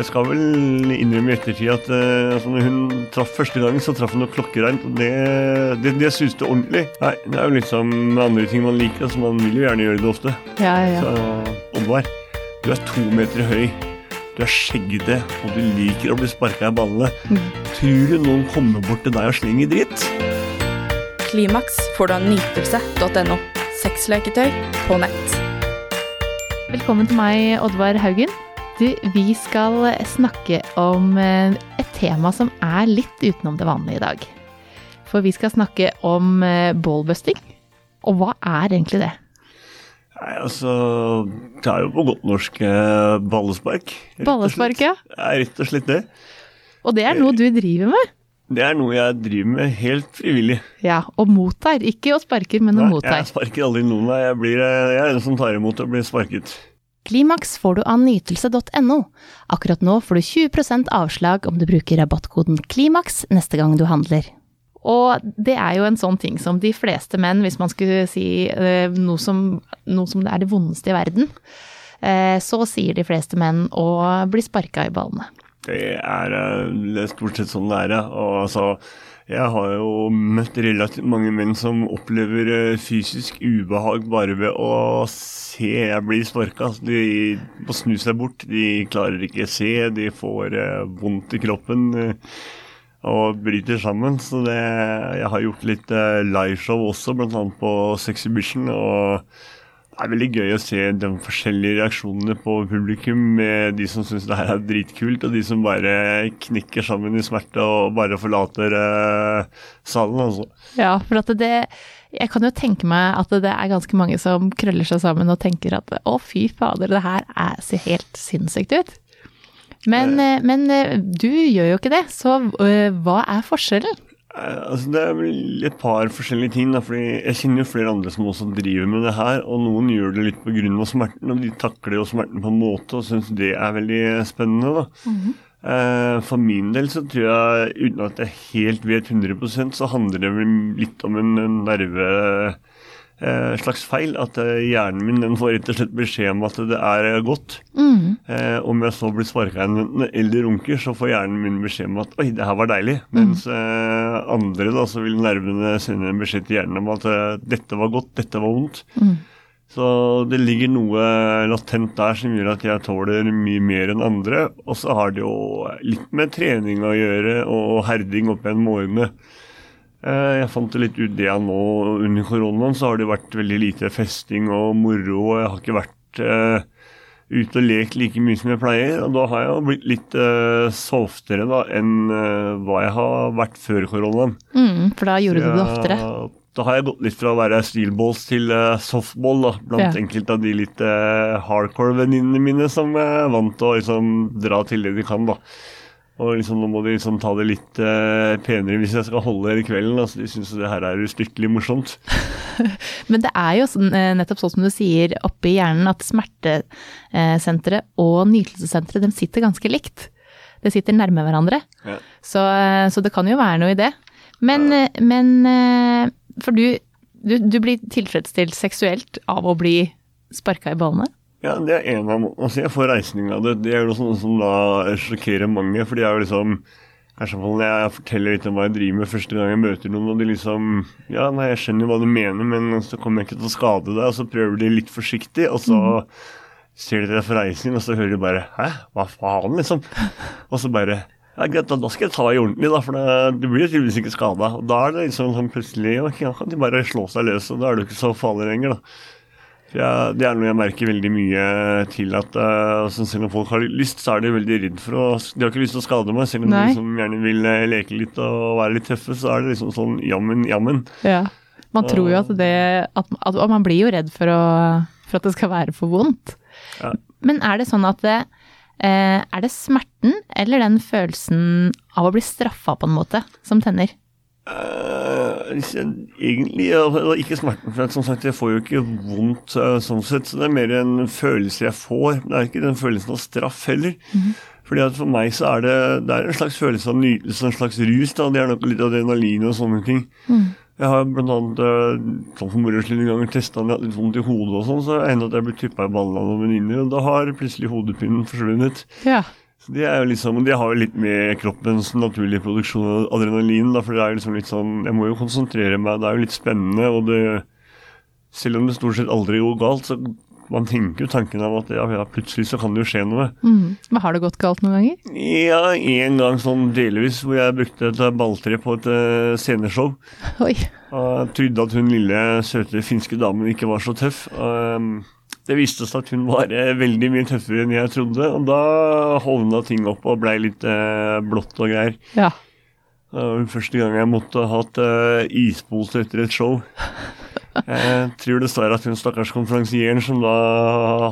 Jeg skal vel innrømme i ettertid at uh, altså når hun traff første gangen, så traff hun noe klokkereint. Og det, det, det suste ordentlig. Nei, det er jo litt som med andre ting man liker. altså Man vil jo gjerne gjøre det ofte. Ja, ja. Så Oddvar, du er to meter høy. Du er skjeggete, og du liker å bli sparka i ballene. Tror du noen kommer bort til deg og slenger dritt? Klimaks får du av nytelse.no. Sexleketøy på nett. Velkommen til meg, Oddvar Haugen. Du, vi skal snakke om eh, et tema som er litt utenom det vanlige i dag. For vi skal snakke om eh, ballbusting. Og hva er egentlig det? Nei, altså Det er jo på godt norsk eh, ballespark. Ballespark, ja. Det er rett og slett det. Og det er noe du driver med? Det er noe jeg driver med helt frivillig. Ja, og mottar. Ikke å sparker, men Nei, mottar. jeg sparker aldri noen. Jeg, blir, jeg er den som tar imot og blir sparket. Klimaks får du av nytelse.no. Akkurat nå får du 20% avslag om du bruker rabattkoden KLIMAKS neste gang du handler. Og det er jo en sånn ting som de fleste menn, hvis man skulle si eh, noe, som, noe som er det vondeste i verden, eh, så sier de fleste menn å bli sparka i ballene. Det er, eh, det er stort sett sånn det er, ja. Og altså, jeg har jo møtt relativt mange menn som opplever eh, fysisk ubehag bare ved å se jeg blir sparka. De må snu seg bort, de klarer ikke å se, de får eh, vondt i kroppen. eh, og bryter sammen. Så det, jeg har gjort litt liveshow også, bl.a. på Sexybition. Det er veldig gøy å se de forskjellige reaksjonene på publikum med de som syns det her er dritkult, og de som bare knikker sammen i smerte og bare forlater uh, salen, altså. Ja, for at det Jeg kan jo tenke meg at det er ganske mange som krøller seg sammen og tenker at å, fy fader, det her er, ser helt sinnssykt ut. Men, eh, men eh, du gjør jo ikke det, så hva er forskjellen? Altså, det er et par forskjellige ting. Da, fordi Jeg kjenner jo flere andre som også driver med det her. Og noen gjør det litt pga. smerten, og de takler jo smerten på en måte og syns det er veldig spennende. da. Eh, For min del så tror jeg, uten at jeg helt vet 100% så handler det vel litt om en nerve eh, slags feil. At eh, hjernen min den får rett og slett beskjed om at det er godt. godt. Eh, om jeg så blir sparka en eller runker, så får hjernen min beskjed om at oi, det her var deilig. Mens eh, andre da, så vil nervene sende en beskjed til hjernen om at eh, dette var godt, dette var vondt. Så det ligger noe latent der som gjør at jeg tåler mye mer enn andre. Og så har det jo litt med trening å gjøre og herding opp igjen årene. Eh, Jeg fant det litt ut det jeg nå under koronaen, så har det vært veldig lite festing og moro. og Jeg har ikke vært uh, ute og lekt like mye som jeg pleier. Og da har jeg jo blitt litt uh, softere da enn uh, hva jeg har vært før koronaen. Mm, for da gjorde du det oftere. Da har jeg gått litt fra å være steelballs til softball, da, blant Ja. enkelte av de litt hardcore venninnene mine som er vant til å liksom, dra til det de kan. da. Og liksom, nå må de liksom ta det litt eh, penere hvis jeg skal holde hele kvelden. Altså, de syns det her er ustykkelig morsomt. Men det er jo sånn, eh, nettopp sånn som du sier oppe i hjernen, at smertesenteret og nytelsessenteret de sitter ganske likt. Det sitter nærme hverandre. Ja. Så, eh, så det kan jo være noe i det. Men, ja. men eh, For du, du, du blir tilfredsstilt seksuelt av å bli sparka i ballene? Ja, det er en av. Altså, jeg får reisning av det. Det er jo noe som da sjokkerer mange, for de er jo liksom når jeg forteller litt om hva jeg driver med første gang jeg møter noen, og de liksom Ja, nei, jeg skjønner hva du mener, men så kommer jeg ikke til å skade deg, og så prøver de litt forsiktig, og så ser de for reisning, og så hører de bare Hæ, hva faen, liksom? Og så bare ja, greit, da, skal jeg ta i ordentlig, da, for du blir jo tydeligvis ikke skada. Da er det liksom sånn plutselig Da kan de bare slå seg løs, og da er du ikke så farlig lenger, da. Jeg, det er noe jeg merker veldig mye til at uh, selv om folk har lyst, så er de veldig redd for å De har ikke lyst til å skade meg, selv om Nei. de liksom gjerne vil eh, leke litt og være litt tøffe, så er det liksom sånn jammen, jammen. Ja. Man tror jo at det at, at, Og man blir jo redd for, å, for at det skal være for vondt. Ja. Men er det sånn at det, uh, Er det smerten eller den følelsen av å bli straffa på en måte som tenner? Jeg- egentlig var ikke smerten, for som sagt, jeg får jo ikke vondt uh, sånn sett, så det er mer en følelse jeg får. Det er ikke den følelsen av straff heller. Fordi at For meg så er det, det er en slags følelse av nytelse, en slags rus. da, Det er nok litt adrenalin og sånne ting. Jeg har annet eh, sånn for moro skyld en gang testa når jeg hadde litt vondt i hodet og sånn, så hendte det at jeg ble typpa i ballene av noen venninner, og da har plutselig hodepinen forsvunnet. Ja. Så de, er liksom, de, har jo litt med kroppens naturlige produksjon av adrenalin. Da, for det er jo liksom litt sånn Jeg må jo konsentrere meg. Det er jo litt spennende. Og det Selv om det stort sett aldri går galt, så man tenker jo tanken av at ja, ja, plutselig så kan det jo skje noe. Mm. Men har det gått galt noen ganger? Ja, en gang sånn delvis hvor jeg brukte et balltre på et uh, sceneshow. Oi. Og jeg trodde at hun lille, søte finske damen ikke var så tøff. Um, det viste seg at hun var uh, veldig mye tøffere enn jeg trodde, og da hovna ting opp og blei litt uh, blått og greier. Ja. Det var første gang jeg måtte ha hatt uh, ispose etter et show. Jeg tror det står at hun stakkars konferansieren som da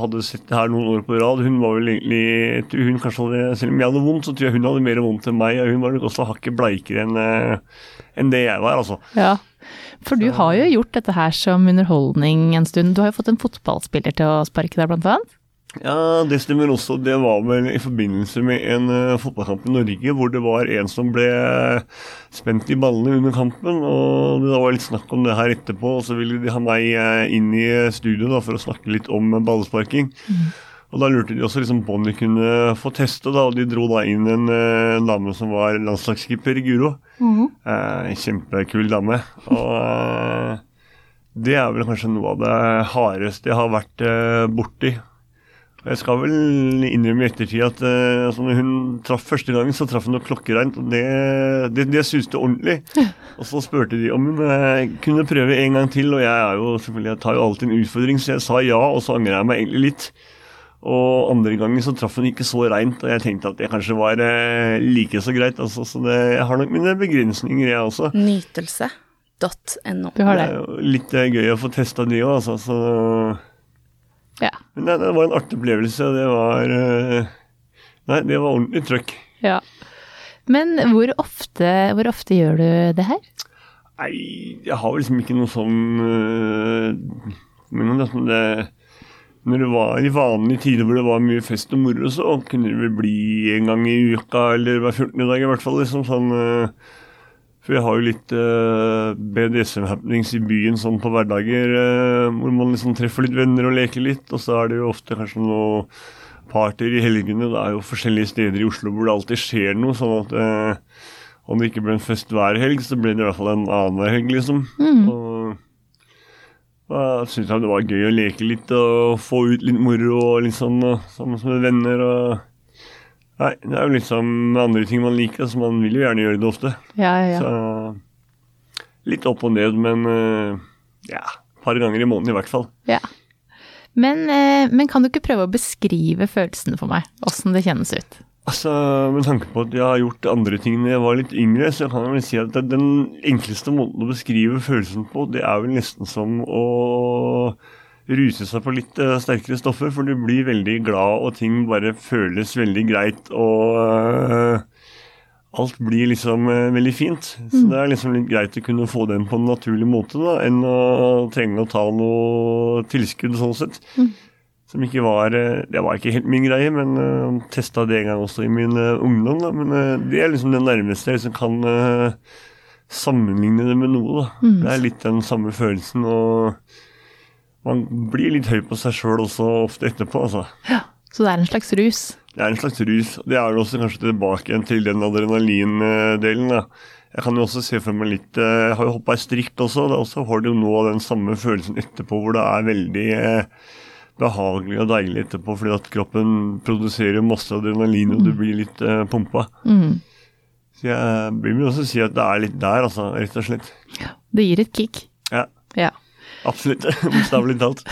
hadde sett det her noen år på rad, hun var vel egentlig hun kanskje hadde, Selv om jeg hadde vondt, så tror jeg hun hadde mer vondt enn meg. Og hun var nok også hakket bleikere enn enn det jeg var, altså. ja. For du har jo gjort dette her som underholdning en stund. Du har jo fått en fotballspiller til å sparke deg, blant annet. Ja, det stemmer også. Det var vel i forbindelse med en uh, fotballkamp i Norge hvor det var en som ble spent i ballene under kampen. og Det var litt snakk om det her etterpå, og så ville de ha meg uh, inn i studio da, for å snakke litt om ballsparking. Mm. Og Da lurte de også liksom på om de kunne få teste, da, og de dro da inn en, en dame som var landslagsskipper i Guro. Mm. Eh, kjempekul dame. Og eh, det er vel kanskje noe av det hardeste jeg har vært eh, borti. Jeg skal vel innrømme i ettertid at eh, altså når hun traff første gangen, så traff hun noe klokkereint. og Det, det, det suste ordentlig. Og så spurte de om hun uh, kunne prøve en gang til. Og jeg er jo selvfølgelig, jeg tar jo alltid en utfordring, så jeg sa ja, og så angrer jeg meg egentlig litt. Og andre gangen så traff hun ikke så reint, og jeg tenkte at det kanskje var eh, like så greit. Altså, så det, jeg har nok mine begrensninger, jeg også. Nytelse.no. Du har det. Det er jo litt gøy å få testa det òg, altså. Så ja. Men det, det, var en artig opplevelse. Det var Nei, det var ordentlig trøkk. Ja. Men hvor ofte, hvor ofte gjør du det her? Nei, jeg har liksom ikke noe sånn Men det, det, når det var i vanlige tider hvor det var mye fest og moro, så kunne det vel bli en gang i uka eller hver 14. dag i hvert fall. liksom sånn for jeg har jo litt uh, BDSM-happenings i byen sånn på hverdager, uh, hvor man liksom treffer litt venner og leker litt. Og så er det jo ofte kanskje noe partyer i helgene. Det er jo forskjellige steder i Oslo hvor det alltid skjer noe. sånn at uh, om det ikke ble en fest hver helg, så ble det i hvert fall en annen helg, liksom. Mm. Og da syntes jeg det var gøy å leke litt og få ut litt moro og litt sånn sammen med venner. og Nei, det er jo liksom andre ting man liker, så man vil jo gjerne gjøre det ofte. Ja, ja. Så litt opp og ned, men ja, et par ganger i måneden i hvert fall. Ja. Men, men kan du ikke prøve å beskrive følelsene for meg, åssen det kjennes ut? Altså, Med tanke på at jeg har gjort andre ting da jeg var litt yngre, så kan jeg vel si at den enkleste måten å beskrive følelsen på, det er vel nesten som å ruse seg på litt uh, sterkere stoffer, for du blir veldig glad, og ting bare føles veldig greit, og uh, alt blir liksom uh, veldig fint. Så mm. det er liksom litt greit å kunne få den på en naturlig måte, da, enn å trenge å ta noe tilskudd sånn sett. Mm. Som ikke var Det var ikke helt min greie, men uh, testa det en gang også i min ungdom. Da. Men det er liksom det nærmeste jeg liksom kan sammenligne det med noe. da. Mm. Det er litt den samme følelsen. og man blir litt høy på seg sjøl også ofte etterpå, altså. Ja, Så det er en slags rus? Det er en slags rus. Det er det også kanskje tilbake igjen til den adrenalindelen. da. Jeg kan jo også se for meg litt Jeg har jo hoppa i strikk også. Da også har du jo nå den samme følelsen etterpå, hvor det er veldig eh, behagelig og deilig etterpå, fordi at kroppen produserer masse adrenalin, og du blir litt uh, pumpa. Mm. Så jeg vil også si at det er litt der, altså, rett og slett. Det gir et kick. Ja. ja. Absolutt. Bokstavelig talt.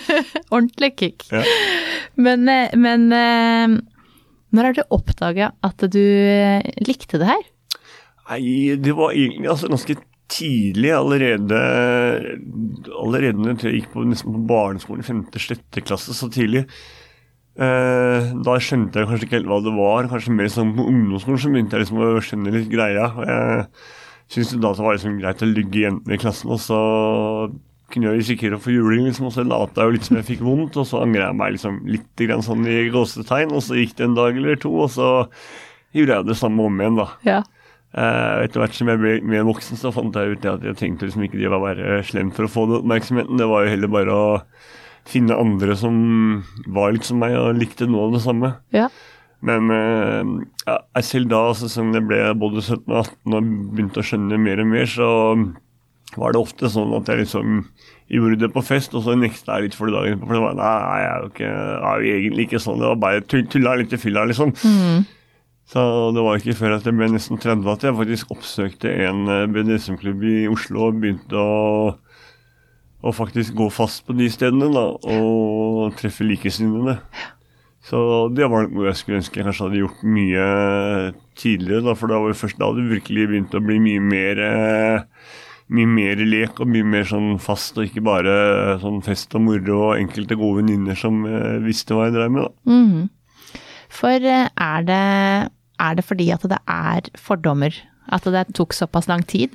Ordentlig kick. Ja. Men, eh, men eh, når har du oppdaga at du likte det her? Nei, det var egentlig altså, ganske tidlig. Allerede allerede når jeg gikk på, nesten på barneskolen, femte-sjette klasse, så tidlig. Eh, da skjønte jeg kanskje ikke helt hva det var. Kanskje mer sånn på ungdomsskolen så begynte jeg liksom å skjønne litt greia. og Jeg syntes da det var liksom greit å ligge jentene i klassen, og så kunne jeg risikere å få juling, liksom, og så lot jeg jo litt som jeg fikk vondt, og så angra jeg meg liksom litt grann sånn i gåsetegn, og så gikk det en dag eller to, og så gjorde jeg det samme om igjen, da. Ja. Uh, etter hvert som jeg ble mer voksen, så fant jeg ut at jeg tenkte liksom ikke det var være slem for å få den oppmerksomheten. Det var jo heller bare å finne andre som var litt som meg og likte noe av det samme. Ja. Men uh, jeg selv da som jeg ble både 17 og 18 og begynte å skjønne mer og mer, så var det ofte sånn at jeg liksom gjorde det på fest, og så nekta jeg litt for det dagen. For det var, nei, jeg er jo, ikke, jeg er jo egentlig ikke sånn. Det var bare tull, tulla litt i fylla, liksom. Så det var ikke før at jeg ble nesten 30 at jeg faktisk oppsøkte en eh, BDSM-klubb i Oslo og begynte å, å faktisk gå fast på de stedene da, og treffe likesinnede. Så det var noe jeg skulle ønske jeg kanskje hadde gjort mye tidligere, da, for da var det først da det virkelig begynte å bli mye mer eh, mye mer lek og mye mer sånn fast, og ikke bare sånn fest og moro og enkelte gode venninner som eh, visste hva jeg drev med. da. Mhm. For eh, er det, er det fordi at det er fordommer? At det tok såpass lang tid?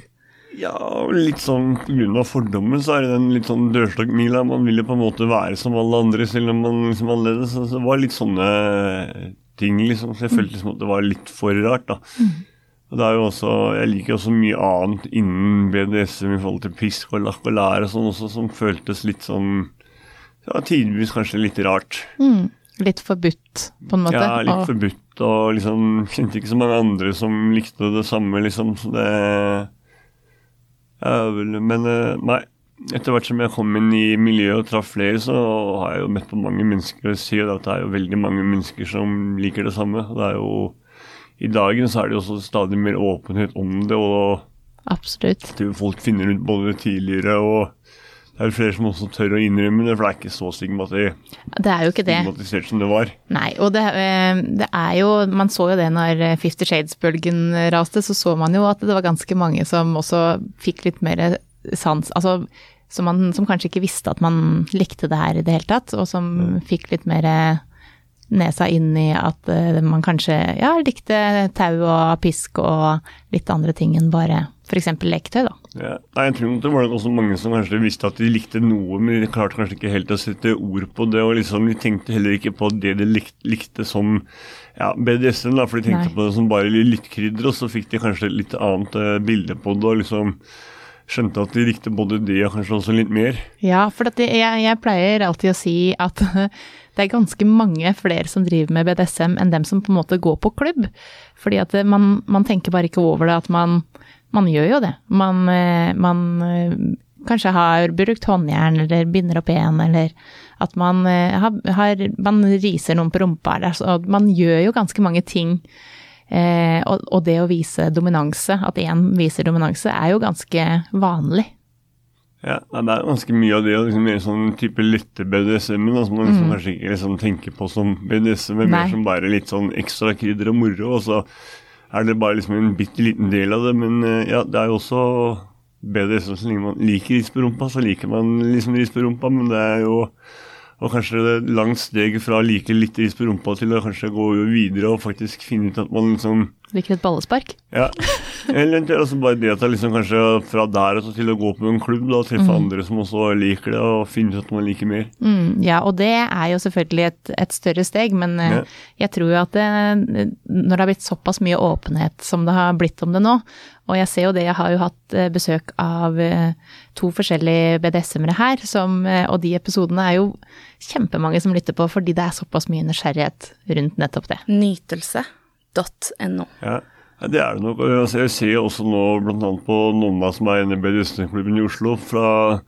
Ja, litt sånn pga. fordommen så er det den litt sånn dørstokkmila. Man vil jo på en måte være som alle andre, selv om man liksom er annerledes. Så det var litt sånne ting, liksom. Så jeg følte liksom at det var litt for rart, da. Og det er jo også, Jeg liker også mye annet innen BDSM i forhold til pisk og lakk og lær og sånn også, som føltes litt sånn ja, tidvis kanskje litt rart. Mm. Litt forbudt, på en måte? Ja, litt og- forbudt, og liksom kjente ikke så mange andre som likte det samme, liksom. Så det ja, vel, Men eh, nei. Etter hvert som jeg kom inn i miljøet og traff flere, så har jeg jo møtt på mange mennesker og sier at det er jo veldig mange mennesker som liker det samme. Det er jo I dagen så er det jo også stadig mer åpenhet om det, og Absolutt. folk finner ut både tidligere og det er jo flere som også tør å innrømme det, for det er ikke så stigmatisert, Det er jo ikke det. stigmatisert som det var. Nei, og det, eh, det er jo Man så jo det når eh, Fifty Shades-bølgen raste, så så man jo at det var ganske mange som også fikk litt mer sans Altså som, man, som kanskje ikke visste at man likte det her i det hele tatt, og som fikk litt mer nesa inn i at eh, man kanskje ja, likte tau og pisk og litt andre ting enn bare f.eks. leketøy, da. Ja. Nei, jeg tror det var også mange som kanskje visste at de likte noe, men de klarte kanskje ikke helt å sette ord på det. og liksom De tenkte heller ikke på det de likte, likte som ja, BDSM, da, for de tenkte Nei. på det som bare litt krydder, og så fikk de kanskje et litt annet eh, bilde på det. og liksom skjønte at de likte både det og kanskje også litt mer. Ja, for jeg, jeg pleier alltid å si at det er ganske mange flere som driver med BDSM enn dem som på en måte går på klubb. Fordi at man, man tenker bare ikke over det at man, man gjør jo det. Man, eh, man eh, kanskje har brukt håndjern eller binder opp en, eller at man, eh, har, har, man riser noen på rumpa. Altså, man gjør jo ganske mange ting. Eh, og, og det å vise dominanse, at én viser dominanse, er jo ganske vanlig. Ja, Det er ganske mye av det, å liksom gjøre sånn type lette BDSM, da, som man liksom kanskje ikke liksom tenker på som BDSM, men Mm. Nei. mer som bare litt sånn ekstra krydder og moro. Og så er det bare liksom en bitte liten del av det. Men eh, ja, det er jo også BDSM så lenge man liker ris på rumpa, så liker man liksom ris på rumpa, men det er jo og kanskje det er et langt steg fra å like litt ris på rumpa til å kanskje gå videre og faktisk finne ut at man liksom Liker et ballespark. ja. Eller er altså bare det at er liksom kanskje fra der og til å gå på en klubb da, og treffe andre som også liker det, og finne ut at man liker mer. Mm, ja, og det er jo selvfølgelig et, et større steg, men eh, Ja. jeg tror jo at det, når det har blitt såpass mye åpenhet som det har blitt om det nå, og jeg ser jo det, jeg har jo hatt eh, besøk av eh, to forskjellige BDSM-ere her, som, og de episodene er jo kjempemange som lytter på, fordi det er såpass mye nysgjerrighet rundt nettopp det. Nytelse.no. Ja. Ja, det er det nok. Jeg ser også nå bl.a. på Nonna, som er inne i BDSM-klubben i Oslo. Fra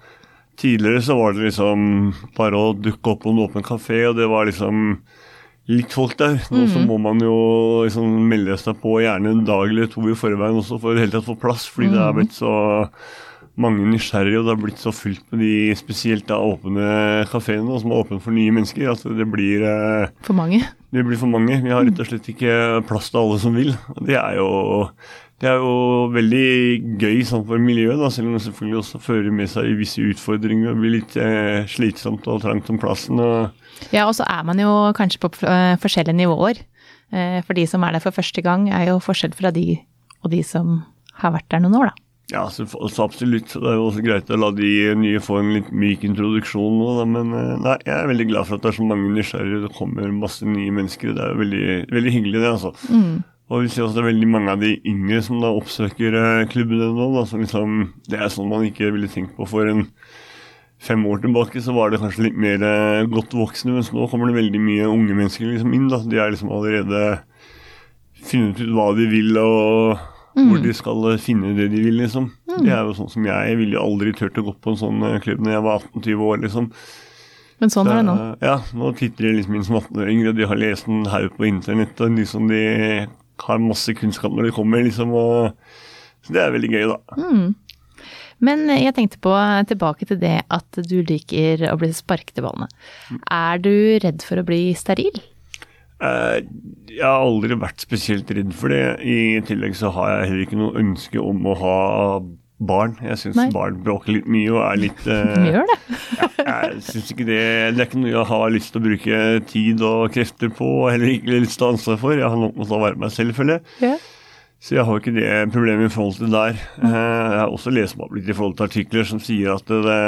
tidligere så var det liksom bare å dukke opp på en åpen kafé, og det var liksom litt folk der. Nå så må man jo liksom melde seg på gjerne en dag eller to i forveien også for i det hele tatt få plass, fordi det er blitt så mange nysgjerrige, og det har blitt så fullt med de spesielt da åpne kafeene som er åpne for nye mennesker, at det blir eh, For mange. det blir for mange. Vi har rett og slett ikke plass til alle som vil. Det er jo, det er jo veldig gøy sånn for miljøet, da, selv om det selvfølgelig også fører med seg visse utfordringer og blir litt eh, slitsomt og trangt om plassen. Og, Ja, og så er man jo kanskje på eh, forskjellige nivåer. Eh, For de som er der for første gang, er jo forskjell fra de og de som har vært der noen år, da. Ja, så, så absolutt. Det er jo også greit å la de nye få en litt myk introduksjon nå, da, men eh, nei, jeg er veldig glad for at det er så mange nysgjerrige. Det kommer masse nye mennesker. Det er jo veldig, veldig hyggelig, det, altså. Og vi ser også det er veldig mange av de yngre som da oppsøker eh, klubbene nå. Da, som liksom, det er sånn man ikke ville tenkt på for en fem år tilbake så var det kanskje litt mer eh, godt voksne, mens nå kommer det veldig mye unge mennesker liksom inn. da. De er liksom allerede funnet ut hva de vil, og hvor de skal eh, finne det de vil, liksom. Det er jo sånn som jeg. Jeg ville jo aldri turt å gå på en sånn eh, klubb når jeg var 18-20 år, liksom. Men sånn er det nå. Ja, nå titter de liksom inn som 18-åringer, og de har lest en haug på internett, og liksom de har masse kunnskap når de kommer, liksom, og så det er veldig gøy, da. Men jeg tenkte på, tilbake til det at du liker å bli sparket i ballene. Er du redd for å bli steril? Eh, jeg har aldri vært spesielt redd for det. I tillegg så har jeg heller ikke noe ønske om å ha barn. Jeg syns barn bråker litt mye og er litt uh, gjør det. Jeg synes ikke det Det er ikke noe jeg har lyst til å bruke tid og krefter på, og heller ikke lyst til å ha ansvar for. Jeg har nok måttet være meg selv, føler jeg. Ja. Så jeg har ikke det problemet i forhold til det der. Eh, Jeg har også lest opp litt i forhold til artikler som sier at det, det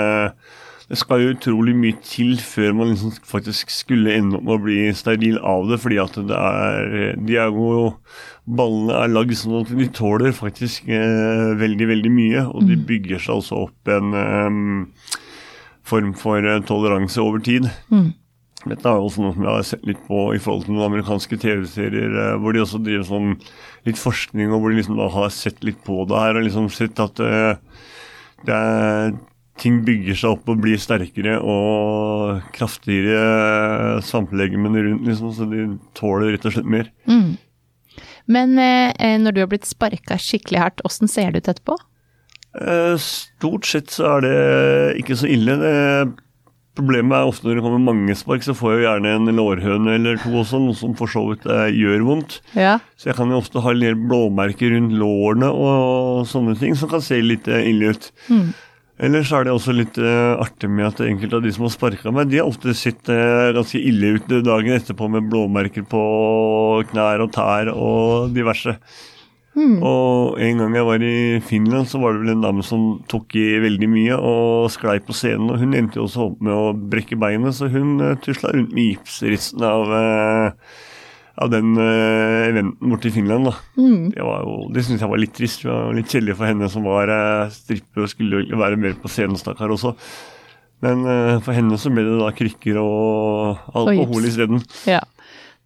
skal jo utrolig mye til før man liksom faktisk skulle ende opp med å bli steril av det, fordi at det er De er jo Ballene er lagd sånn at de tåler faktisk eh, veldig, veldig mye, og de bygger seg altså opp en eh, form for eh, toleranse over tid. Dette er jo også noe som jeg har sett litt på i forhold til noen amerikanske TV-serier, eh, hvor de også driver sånn litt forskning, og hvor de liksom da har sett litt på det her, og liksom sett at eh, det er, ting bygger seg opp og blir sterkere og kraftigere svampelegemene rundt, liksom, så de tåler rett og slett mer. Men eh, når du har blitt sparka skikkelig hardt, åssen ser det ut etterpå? Eh, Stort sett så er det ikke så ille. Det, problemet er ofte når det kommer mange spark, så får jeg jo gjerne en lårhøne eller to også, noe som for så vidt eh, gjør vondt. Ja. Så jeg kan jo ofte ha en del blåmerker rundt lårene og sånne ting som kan se litt eh, ille ut. Ellers er det også litt uh, artig med at enkelte av de som har sparka meg, de har ofte sett uh, ganske ille ut dagen etterpå med blåmerker på knær og tær og diverse. Og en gang jeg var i Finland, så var det vel en dame som tok i veldig mye og sklei på scenen. Og hun endte jo også opp med å brekke beinet, så hun uh, tusla rundt med gipsristen av, eh, av den uh, eventen borte i Finland. da. Det, var jo, det synes jeg var litt trist. Det var litt kjedelig for henne som var uh, stripper og skulle være mer på scenen, stakkar også. Men eh, for henne så ble det da krykker og alkohol isteden. ja.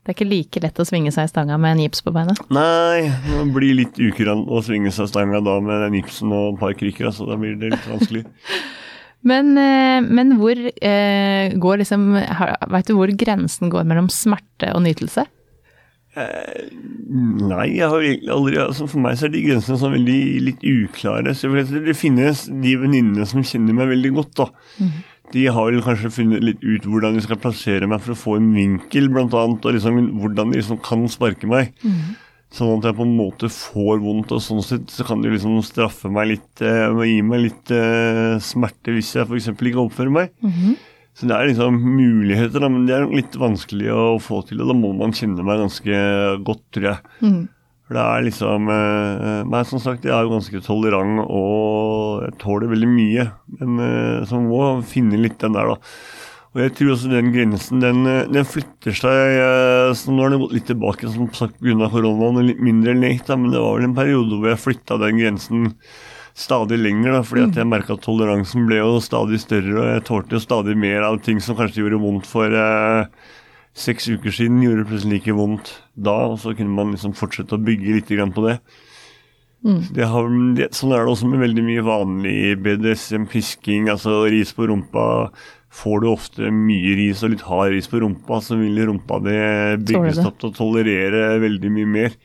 Det er ikke like lett å svinge seg i stanga med en gips på beinet. Nei, det blir litt ukurant å svinge seg i stanga da med den gipsen og et par krykker, så da blir det litt vanskelig. Men, eh, men hvor eh, går liksom Veit du hvor grensen går mellom smerte og nytelse? Nei, jeg har egentlig aldri altså For meg så er de grensene sånn veldig litt uklare. Så det finnes de venninnene som kjenner meg veldig godt, da. De har vel kanskje funnet litt ut hvordan de skal plassere meg for å få en vinkel, blant annet, og liksom hvordan de liksom kan sparke meg. Sånn at jeg på en måte får vondt, og sånn sett så kan de liksom straffe meg litt eh, gi meg litt eh, smerte hvis jeg f.eks. ikke oppfører meg. Så det er liksom muligheter, men det er litt vanskelig å få til. Og da må man kjenne meg ganske godt, tror jeg. For det er liksom Men som sagt, jeg er jo ganske tolerant og jeg tåler veldig mye. Men eh, så må finne litt den der, da. Og jeg tror også den grensen, den, eh, den flytter seg eh, så Nå har den gått litt tilbake, som sagt pga. koronaen, og litt mindre lekt, da, men det var vel en periode hvor jeg flytta den grensen stadig lenger, da, fordi at jeg merka at toleransen ble jo stadig større, og jeg tålte jo stadig mer av ting som kanskje gjorde vondt for eh, seks uker siden, gjorde det plutselig ikke vondt da, og så kunne man liksom fortsette å bygge litt grann på det. Det har, det, sånn er det også med veldig mye vanlig BDSM, pisking, altså ris på rumpa. Får du ofte mye ris og litt hard ris på rumpa, så vil rumpa di bygges det. opp til å tolerere veldig mye mer.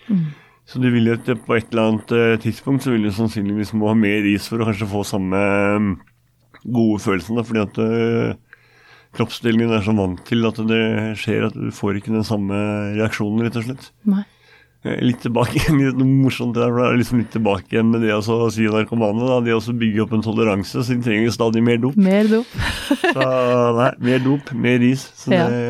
Så du vil jo at på et eller annet eh, tidspunkt så vil du sannsynligvis må ha mer ris for å kanskje få samme mm, gode følelsen, da, fordi at kroppsdelingen er så vant til at det skjer at du får ikke den samme reaksjonen, rett og slett. Nei. Eh, Litt tilbake igjen, litt morsomt der, for det er liksom litt tilbake igjen med det å si narkomane. da, Det å bygge opp en toleranse, så de trenger stadig mer dop. Mer dop. Så nei, mer dop, mer ris. Så Ja. det,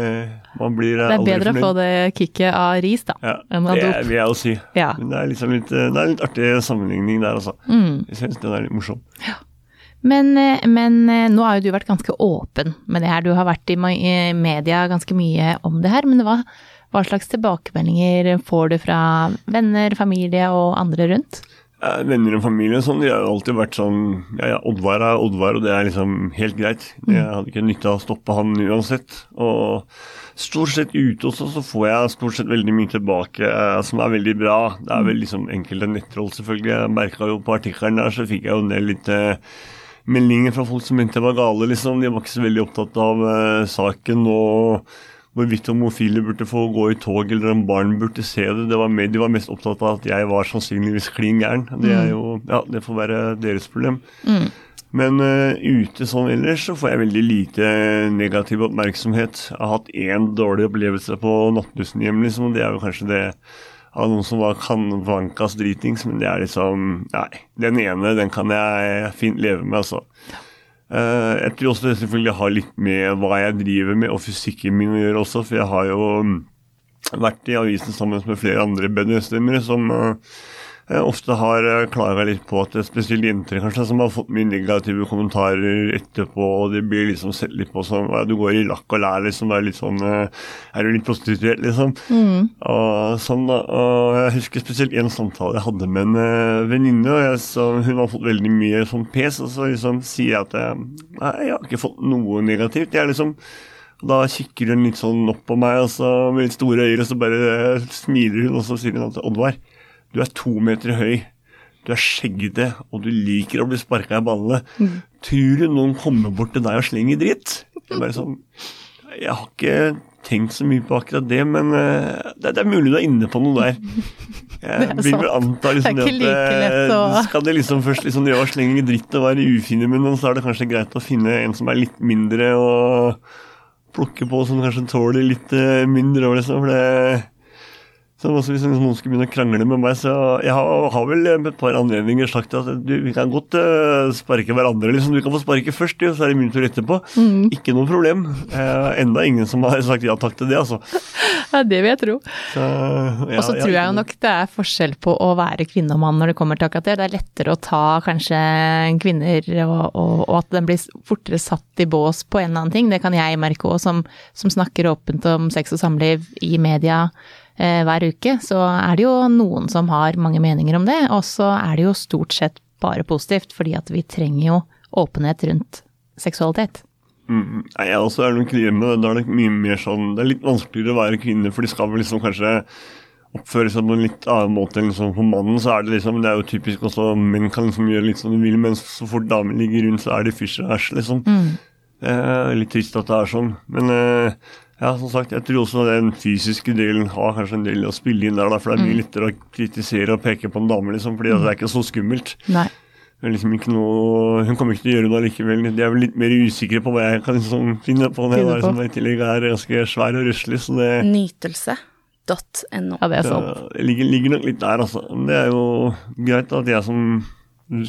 man blir Det er bedre å få det kicket av ris, da, ja, enn av det vil jeg jo si. Ja. Men det er liksom litt, eh, det er litt artig sammenligning der, altså. Mm. Jeg syns den er litt morsom. Men, eh, men eh, nå har jo du vært ganske åpen med det her. Du har vært i media ganske mye om det her. Men hva, hva slags tilbakemeldinger får du fra venner, familie og andre rundt? Eh, Venner og familie sånn, de har jo alltid vært sånn Ja, ja, Oddvar er Oddvar, og det er liksom helt greit. Jeg hadde ikke nytte av å stoppe han uansett. Og stort sett ute også, så får jeg stort sett veldig mye tilbake eh, som er veldig bra. Det er vel liksom enkelte nettroll, selvfølgelig. Jeg merka jo på artikkelen der, så fikk jeg jo ned litt eh, meldinger fra folk som mente jeg var gale, liksom. De var ikke så veldig opptatt av eh, saken og hvorvidt homofile burde få gå i tog, eller om barn burde se det. det var med, de var mest opptatt av at jeg var sannsynligvis klin gæren. Det er jo, ja, det får være deres problem. Men uh, ute sånn ellers så får jeg veldig lite negativ oppmerksomhet. Jeg har hatt én dårlig opplevelse på nattbussen hjem, liksom, og det er jo kanskje det av noen som var kanvankas dritings, men det er liksom Nei, den ene, den kan jeg fint leve med, altså. Uh, jeg tror også det selvfølgelig har litt med hva jeg driver med og fysikken min å gjøre også, for jeg har jo mm, vært i avisen sammen med flere andre BDS-stemmere som eh, eh, ofte har uh, klaga litt på at det er spesielt jenter kanskje som har fått mye negative kommentarer etterpå, og De blir liksom sett litt på som sånn, du går i lakk og lær, liksom. Det er litt sånn uh, Er du litt prostituert, liksom? Og sånn da, og Jeg husker spesielt en samtale jeg hadde med en venninne. Hun har fått veldig mye sånn pes, og så liksom sier jeg at jeg, nei, jeg har ikke fått noe negativt. Jeg er liksom da kikker hun litt sånn opp på meg, og så med litt store øyne, og så bare smiler hun, og så sier hun at Oddvar, du er to meter høy, du er skjeggete, og du liker å bli sparka i ballene. Tror du noen kommer bort til deg og slenger dritt? Det er bare sånn, jeg har ikke tenkt så mye på akkurat det, men eh, det, det er mulig du er inne på noe der. Jeg Det vil vel anta liksom Det det like at lett eh, å- Skal det liksom først liksom gjøre slenge dritt og være ufine med noen, så er det kanskje greit å finne en som er litt mindre og plukke på som kanskje tåler litt eh, mindre. Liksom, for det så også Hvis noen skulle begynne å krangle med meg, så Jeg har, har vel med et par anledninger sagt at du, vi kan godt uh, sparke hverandre. liksom, Du kan få sparke først, jo, så er det min tur etterpå. Ikke noe problem. Uh, enda ingen som har sagt ja takk til det, altså. Ja, det vil jeg tro. Så, ja, Og så tror jeg jo nok det er forskjell på å være kvinne og mann når det kommer til akkurat det. Det er lettere å ta kanskje kvinner, og, og, og at den blir fortere satt i bås på en eller annen ting. Det kan jeg merke òg, som, som snakker åpent om sex og samliv i media hver uke. Så er det jo noen som har mange meninger om det, og så er det jo stort sett bare positivt, fordi at vi trenger jo åpenhet rundt seksualitet. Mm, jeg også er nok hjemme. Da er det mye mer sånn Det er litt vanskeligere å være kvinne, for de skal vel liksom kanskje oppføre seg på en litt annen måte enn liksom for mannen. Så er det liksom Det er jo typisk også menn kan liksom gjøre litt som de vil, men så fort damer ligger rundt, så er de fysj og æsj, liksom. Det er litt trist at det er sånn. Men eh, ja, som sagt, jeg tror også den fysiske delen har kanskje en del å spille inn der, da, for det er mye lettere å kritisere og peke på en dame, liksom, fordi det er ikke så skummelt. Nei. Det er liksom ikke noe, Hun kommer ikke til å gjøre noe likevel. De er vel litt mer usikre på hva jeg kan liksom finne på. Når jeg på. liksom, i tillegg er ganske svær og ruslig, så det, Nytelse.no. Ja, det er sant. det ligger, ligger nok litt der, altså. Men det er jo greit at jeg som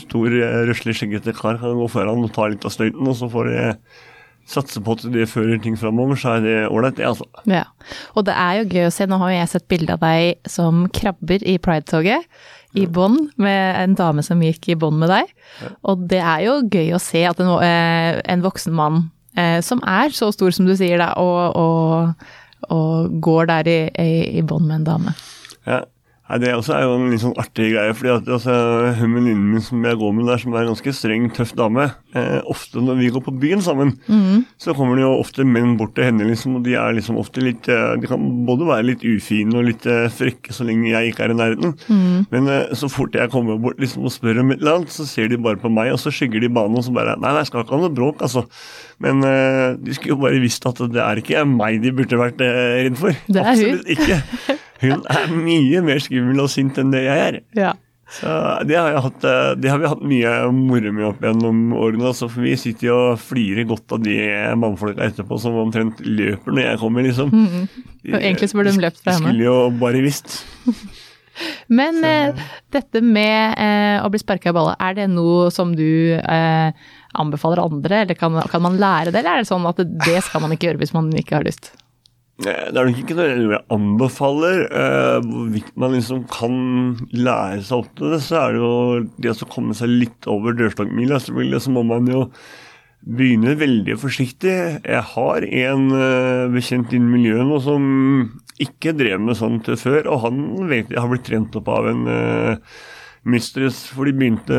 stor, eh, røslig, skjeggete kar kan gå foran og ta litt av støyten, og så får jeg satse på at det fører ting framover, så er det ålreit, det, altså. Ja. Og det er jo gøy å se, nå har jo jeg sett bilde av deg som krabber i Pride-toget i bånd, med en dame som gikk i bånd med deg. Og det er jo gøy å se at en, eh, en voksen mann eh, som er så stor som du sier da, og, og, og går der i, i, i bånd med en dame. Ja. Nei, Det også er jo en litt sånn artig greie. fordi at altså, Hun venninnen min som jeg går med der, som er en ganske streng, tøff dame eh, Ofte når vi går på byen sammen, så kommer det jo ofte menn bort til henne, liksom, og de er liksom ofte litt eh, De kan både være litt ufine og litt eh, frekke så lenge jeg ikke er i nærheten. Men eh, så fort jeg kommer bort liksom, og spør om et eller annet, så ser de bare på meg, og så skygger de banen og så bare Nei, nei, jeg skal ikke ha noe bråk, altså. Men eh, de skulle jo bare visst at det er ikke meg de burde vært eh, redd for. Det er. Absolutt ikke. Hun er mye mer skummel og sint enn det jeg er. Ja. Så det har, hatt, eh, det har vi hatt mye moro med opp gjennom årene. Altså, for vi sitter jo og flirer godt av de mannfolka etterpå som omtrent løper når jeg kommer, liksom. De- Og egentlig så burde de løpt fra henne. Skulle jo bare visst. Men eh, dette med eh, å bli sparka i balla, er det noe som du eh, anbefaler andre, eller kan, kan man lære det, eller er det sånn at det skal man ikke gjøre hvis man ikke har lyst? Eh, Det er nok ikke noe jeg anbefaler. eh, Hvorvidt man liksom kan lære seg opp til det, så er det jo det å komme seg litt over dørstokkmila. Selvfølgelig så må man jo begynne veldig forsiktig. Jeg har en eh, bekjent innen miljøet nå som ikke drev med sånt før, og han vet jeg har blitt trent opp av en, mistress, for de begynte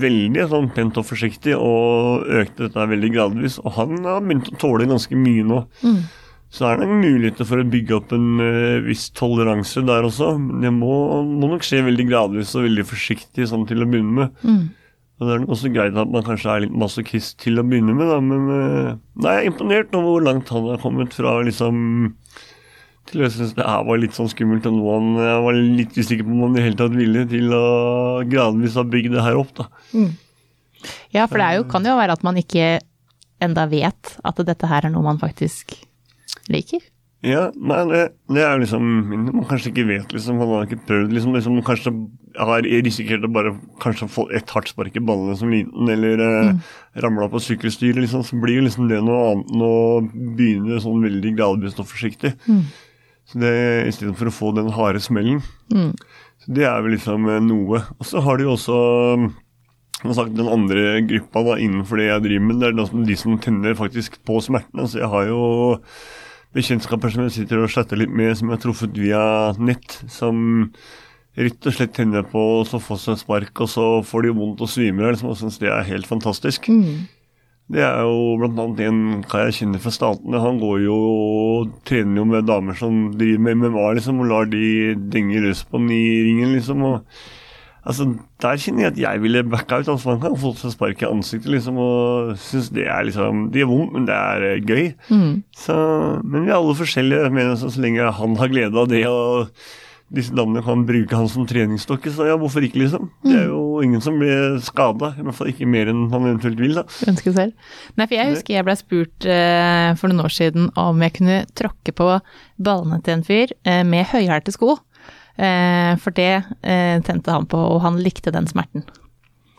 veldig sånn pent og forsiktig og økte dette veldig gradvis. Og han har begynt å tåle ganske mye nå. Mm. Så er det muligheter for å bygge opp en uh, viss toleranse der også. Det må, må, nok skje veldig gradvis og veldig forsiktig sånn til å begynne med. Mm. Og Det er nok også greit at man kanskje er litt masochist til å begynne med, da, men uh, nei, jeg er imponert over hvor langt han har kommet fra liksom til jeg synes det her var litt sånn skummelt, og nå han, jeg var litt usikker på om han i det hele tatt ville til å gradvis ha bygd det her opp. da. Mm. Ja, for det jo, kan jo være at man ikke enda vet at dette her er noe man faktisk liker. Ja, nei, det, det er liksom Man kanskje ikke vet, liksom. Man har ikke prøvd, liksom. liksom kanskje har risikert å bare kanskje få et hardt spark i ballene som liten, eller eh, mm. ramla på sykkelstyret, liksom. Så blir jo liksom det noe annet enn å begynne sånn veldig gradvis og forsiktig. Mm. Så det Istedenfor å få den harde smellen. Mm. Så Det er vel liksom eh, noe. Og så har du jo også sagt, den andre gruppa da, innenfor det jeg driver med, det er de som tenner faktisk på smertene. Så jeg har jo bekjentskaper som jeg sitter og chatter litt med, som jeg har truffet via nett, som rett og slett tenner på og så får seg spark, og så får de vondt og svimer. Liksom, og syns det er helt fantastisk. Mm. Det er jo bl.a. en hva jeg kjenner fra Statene. Han går jo og trener jo med damer som driver med MMA, liksom, og lar de denge løs på den i ringen, liksom. og Altså, Der kjenner jeg at jeg ville backa ut. altså Man kan få seg spark i ansiktet liksom, og synes det er liksom Det gjør vondt, men det er uh, gøy. Mm. Så, men vi er alle forskjellige. Men så, så lenge han har glede av det, og disse damene kan bruke han som treningsstokke, så ja, hvorfor ikke, liksom? Det er jo ingen som blir skada. I hvert fall ikke mer enn han eventuelt vil, da. Ønsker selv. Nei, for jeg husker jeg ble spurt uh, for noen år siden om jeg kunne tråkke på ballene til en fyr uh, med høyhælte sko. Uh, for det tente han på, og han likte den smerten.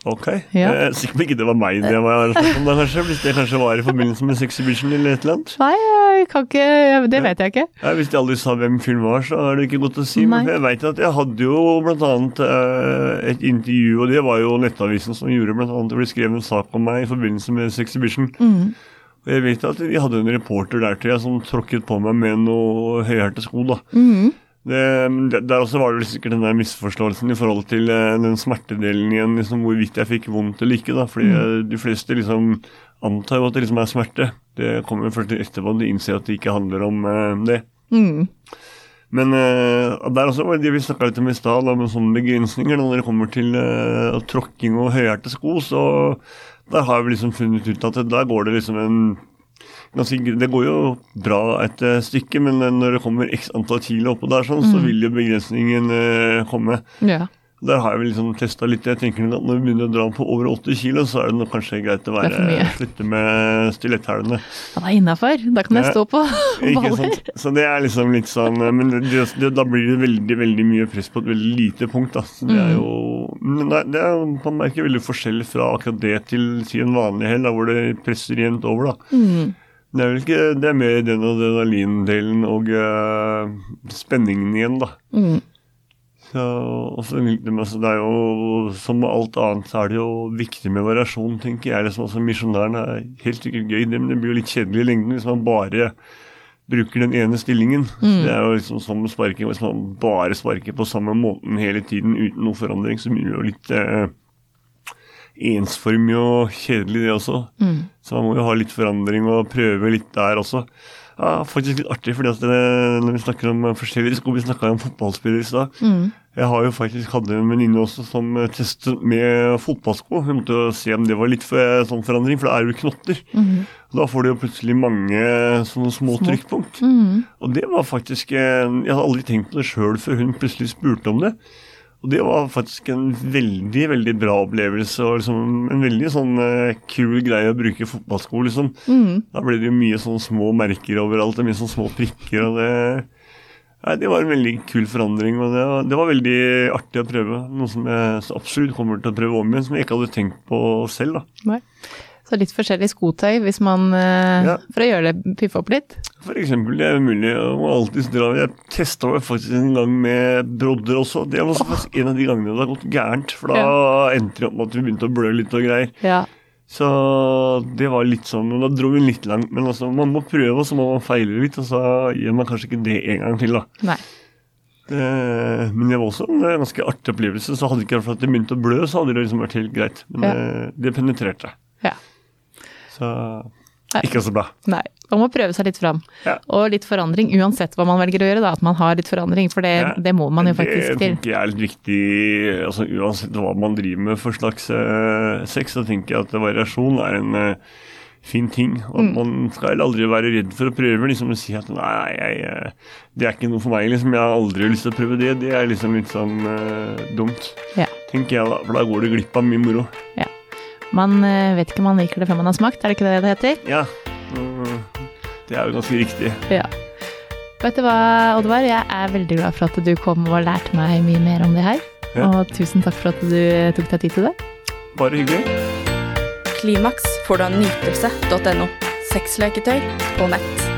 Ok. Ja. Eh, Sikker på ikke det var meg det var om da, kanskje. Hvis det kanskje var i forbindelse med Sexhibition eller et eller annet. Nei, jeg kan ikke, det vet jeg ikke. Ja, hvis de aldri sa hvem film var, så er det ikke godt å si. Nei. Men jeg vet at jeg hadde jo blant annet eh, et intervju, og det var jo Nettavisen som gjorde blant annet. Det ble skrevet en sak om meg i forbindelse med Sexhibition. Mm. Og jeg vet at vi hadde en reporter der til jeg som tråkket på meg med noe høyhælte sko, da. Mm. Det, der også var det sikkert den der misforståelsen i forhold til uh, den smertedelen igjen, liksom, hvorvidt jeg fikk vondt eller ikke. da, fordi mm. de fleste liksom antar jo at det liksom er smerte. Det kommer jo først etterpå de innser at det ikke handler om uh, det. Mm. Men uh, der også var det vi snakka litt om i stad, med sånne begrensninger når det kommer til tråkking og høyhælte sko. Så der har vi liksom funnet ut at der går det liksom en det går jo bra et eh, stykke, men når det kommer x antall kilo oppå der, sånn, mm. så vil jo begrensningen uh, komme. Ja. Der har jeg vel liksom testa litt. Jeg tenker at Når vi begynner å dra på over 80 kilo, så er det kanskje greit å være slutte med stiletthælene. Ja, det er innafor. Da kan jeg stå på baller. Så det er liksom litt sånn Men det, det, da blir det veldig veldig mye press på et veldig lite punkt. da. Så det er jo men det, er, Man merker veldig forskjell fra akkurat det til si en vanlig hell, hvor det presser jevnt over. da. Mm. Det er vel ikke Det er mer den adrenalindelen og uh, spenningen igjen, da. Mm. Så, også, altså, det er jo Som med alt annet så er det jo viktig med variasjon, tenker jeg. Liksom, altså, Misjonæren er helt sikkert gøy, men det blir jo litt kjedelig i lengden hvis man bare bruker den ene stillingen. Mm. Det er jo liksom som sparking, Hvis man bare sparker på samme måten hele tiden uten noe forandring, så blir det jo litt uh, ensformig og kjedelig, det også. Mm. Så man må jo ha litt forandring og prøve litt der også. Ja, faktisk litt artig, fordi det, når vi snakker om forskjellige sko Vi snakka om fotballspillere i stad. Mm. Jeg har jo faktisk hatt en venninne også som testet med fotballsko. Hun måtte jo se om det var litt for, sånn forandring, for det er jo knotter. Mm. Da får du jo plutselig mange sånne små, små. trykkpunkt. Mm. Og det var faktisk Jeg hadde aldri tenkt på det sjøl før hun plutselig spurte om det. Og det var faktisk en veldig veldig bra opplevelse og liksom en veldig sånn uh, kul greie å bruke fotballsko. liksom. Mm. Da ble det jo mye sånn små merker overalt, og mye sånn små prikker. og det, nei, det var en veldig kul forandring, og det var, det var, veldig artig å prøve. Noe som jeg absolutt kommer til å prøve om igjen, som jeg ikke hadde tenkt på selv. da. Nei. Så litt forskjellig skotøy hvis man, uh, ja. for å gjøre det, piffe opp litt? For eksempel, det er mulig å alltid dra Jeg testa meg faktisk en gang med brodder også. Det var oh. en av de gangene det har gått gærent. For da ja. endte det opp med at vi begynte å blø litt og greier. Ja. Så det var litt sånn Da dro vi litt langt. Men altså, man må prøve, og så må man feile litt. Og så gjør man kanskje ikke det en gang til, da. Nei. Det, men det var også en ganske artig opplevelse. Så hadde ikke jeg at det begynte å blø, så hadde det liksom vært helt greit. Men Ja. det, det penetrerte. Ja. Så ikke så bra. Nei. Man må prøve seg litt fram. Ja. Og litt forandring, uansett hva man velger å gjøre, da. At man har litt forandring, for det, Ja. det må man jo faktisk Det til. tenker jeg er litt viktig. altså Uansett hva man driver med for slags uh, sex, så tenker jeg at variasjon er en uh, fin ting. Og Mm. man skal aldri være redd for å prøve. liksom Å si at nei, jeg, eh, det er ikke noe for meg. liksom Jeg har aldri lyst til å prøve det. Det er liksom litt sånn uh, dumt, Ja. tenker jeg da. For da går du glipp av mye moro. Man eh, vet ikke om man liker det før man har smakt, er det ikke det det heter? Ja. mm, Det er jo ganske riktig. Ja. Vet du hva, Oddvar, jeg er veldig glad for at du kom og lærte meg mye mer om det her. Ja. Og tusen takk for at du tok deg tid til det. Bare hyggelig. Klimaks får du av nytelse.no. Sexleketøy på nett.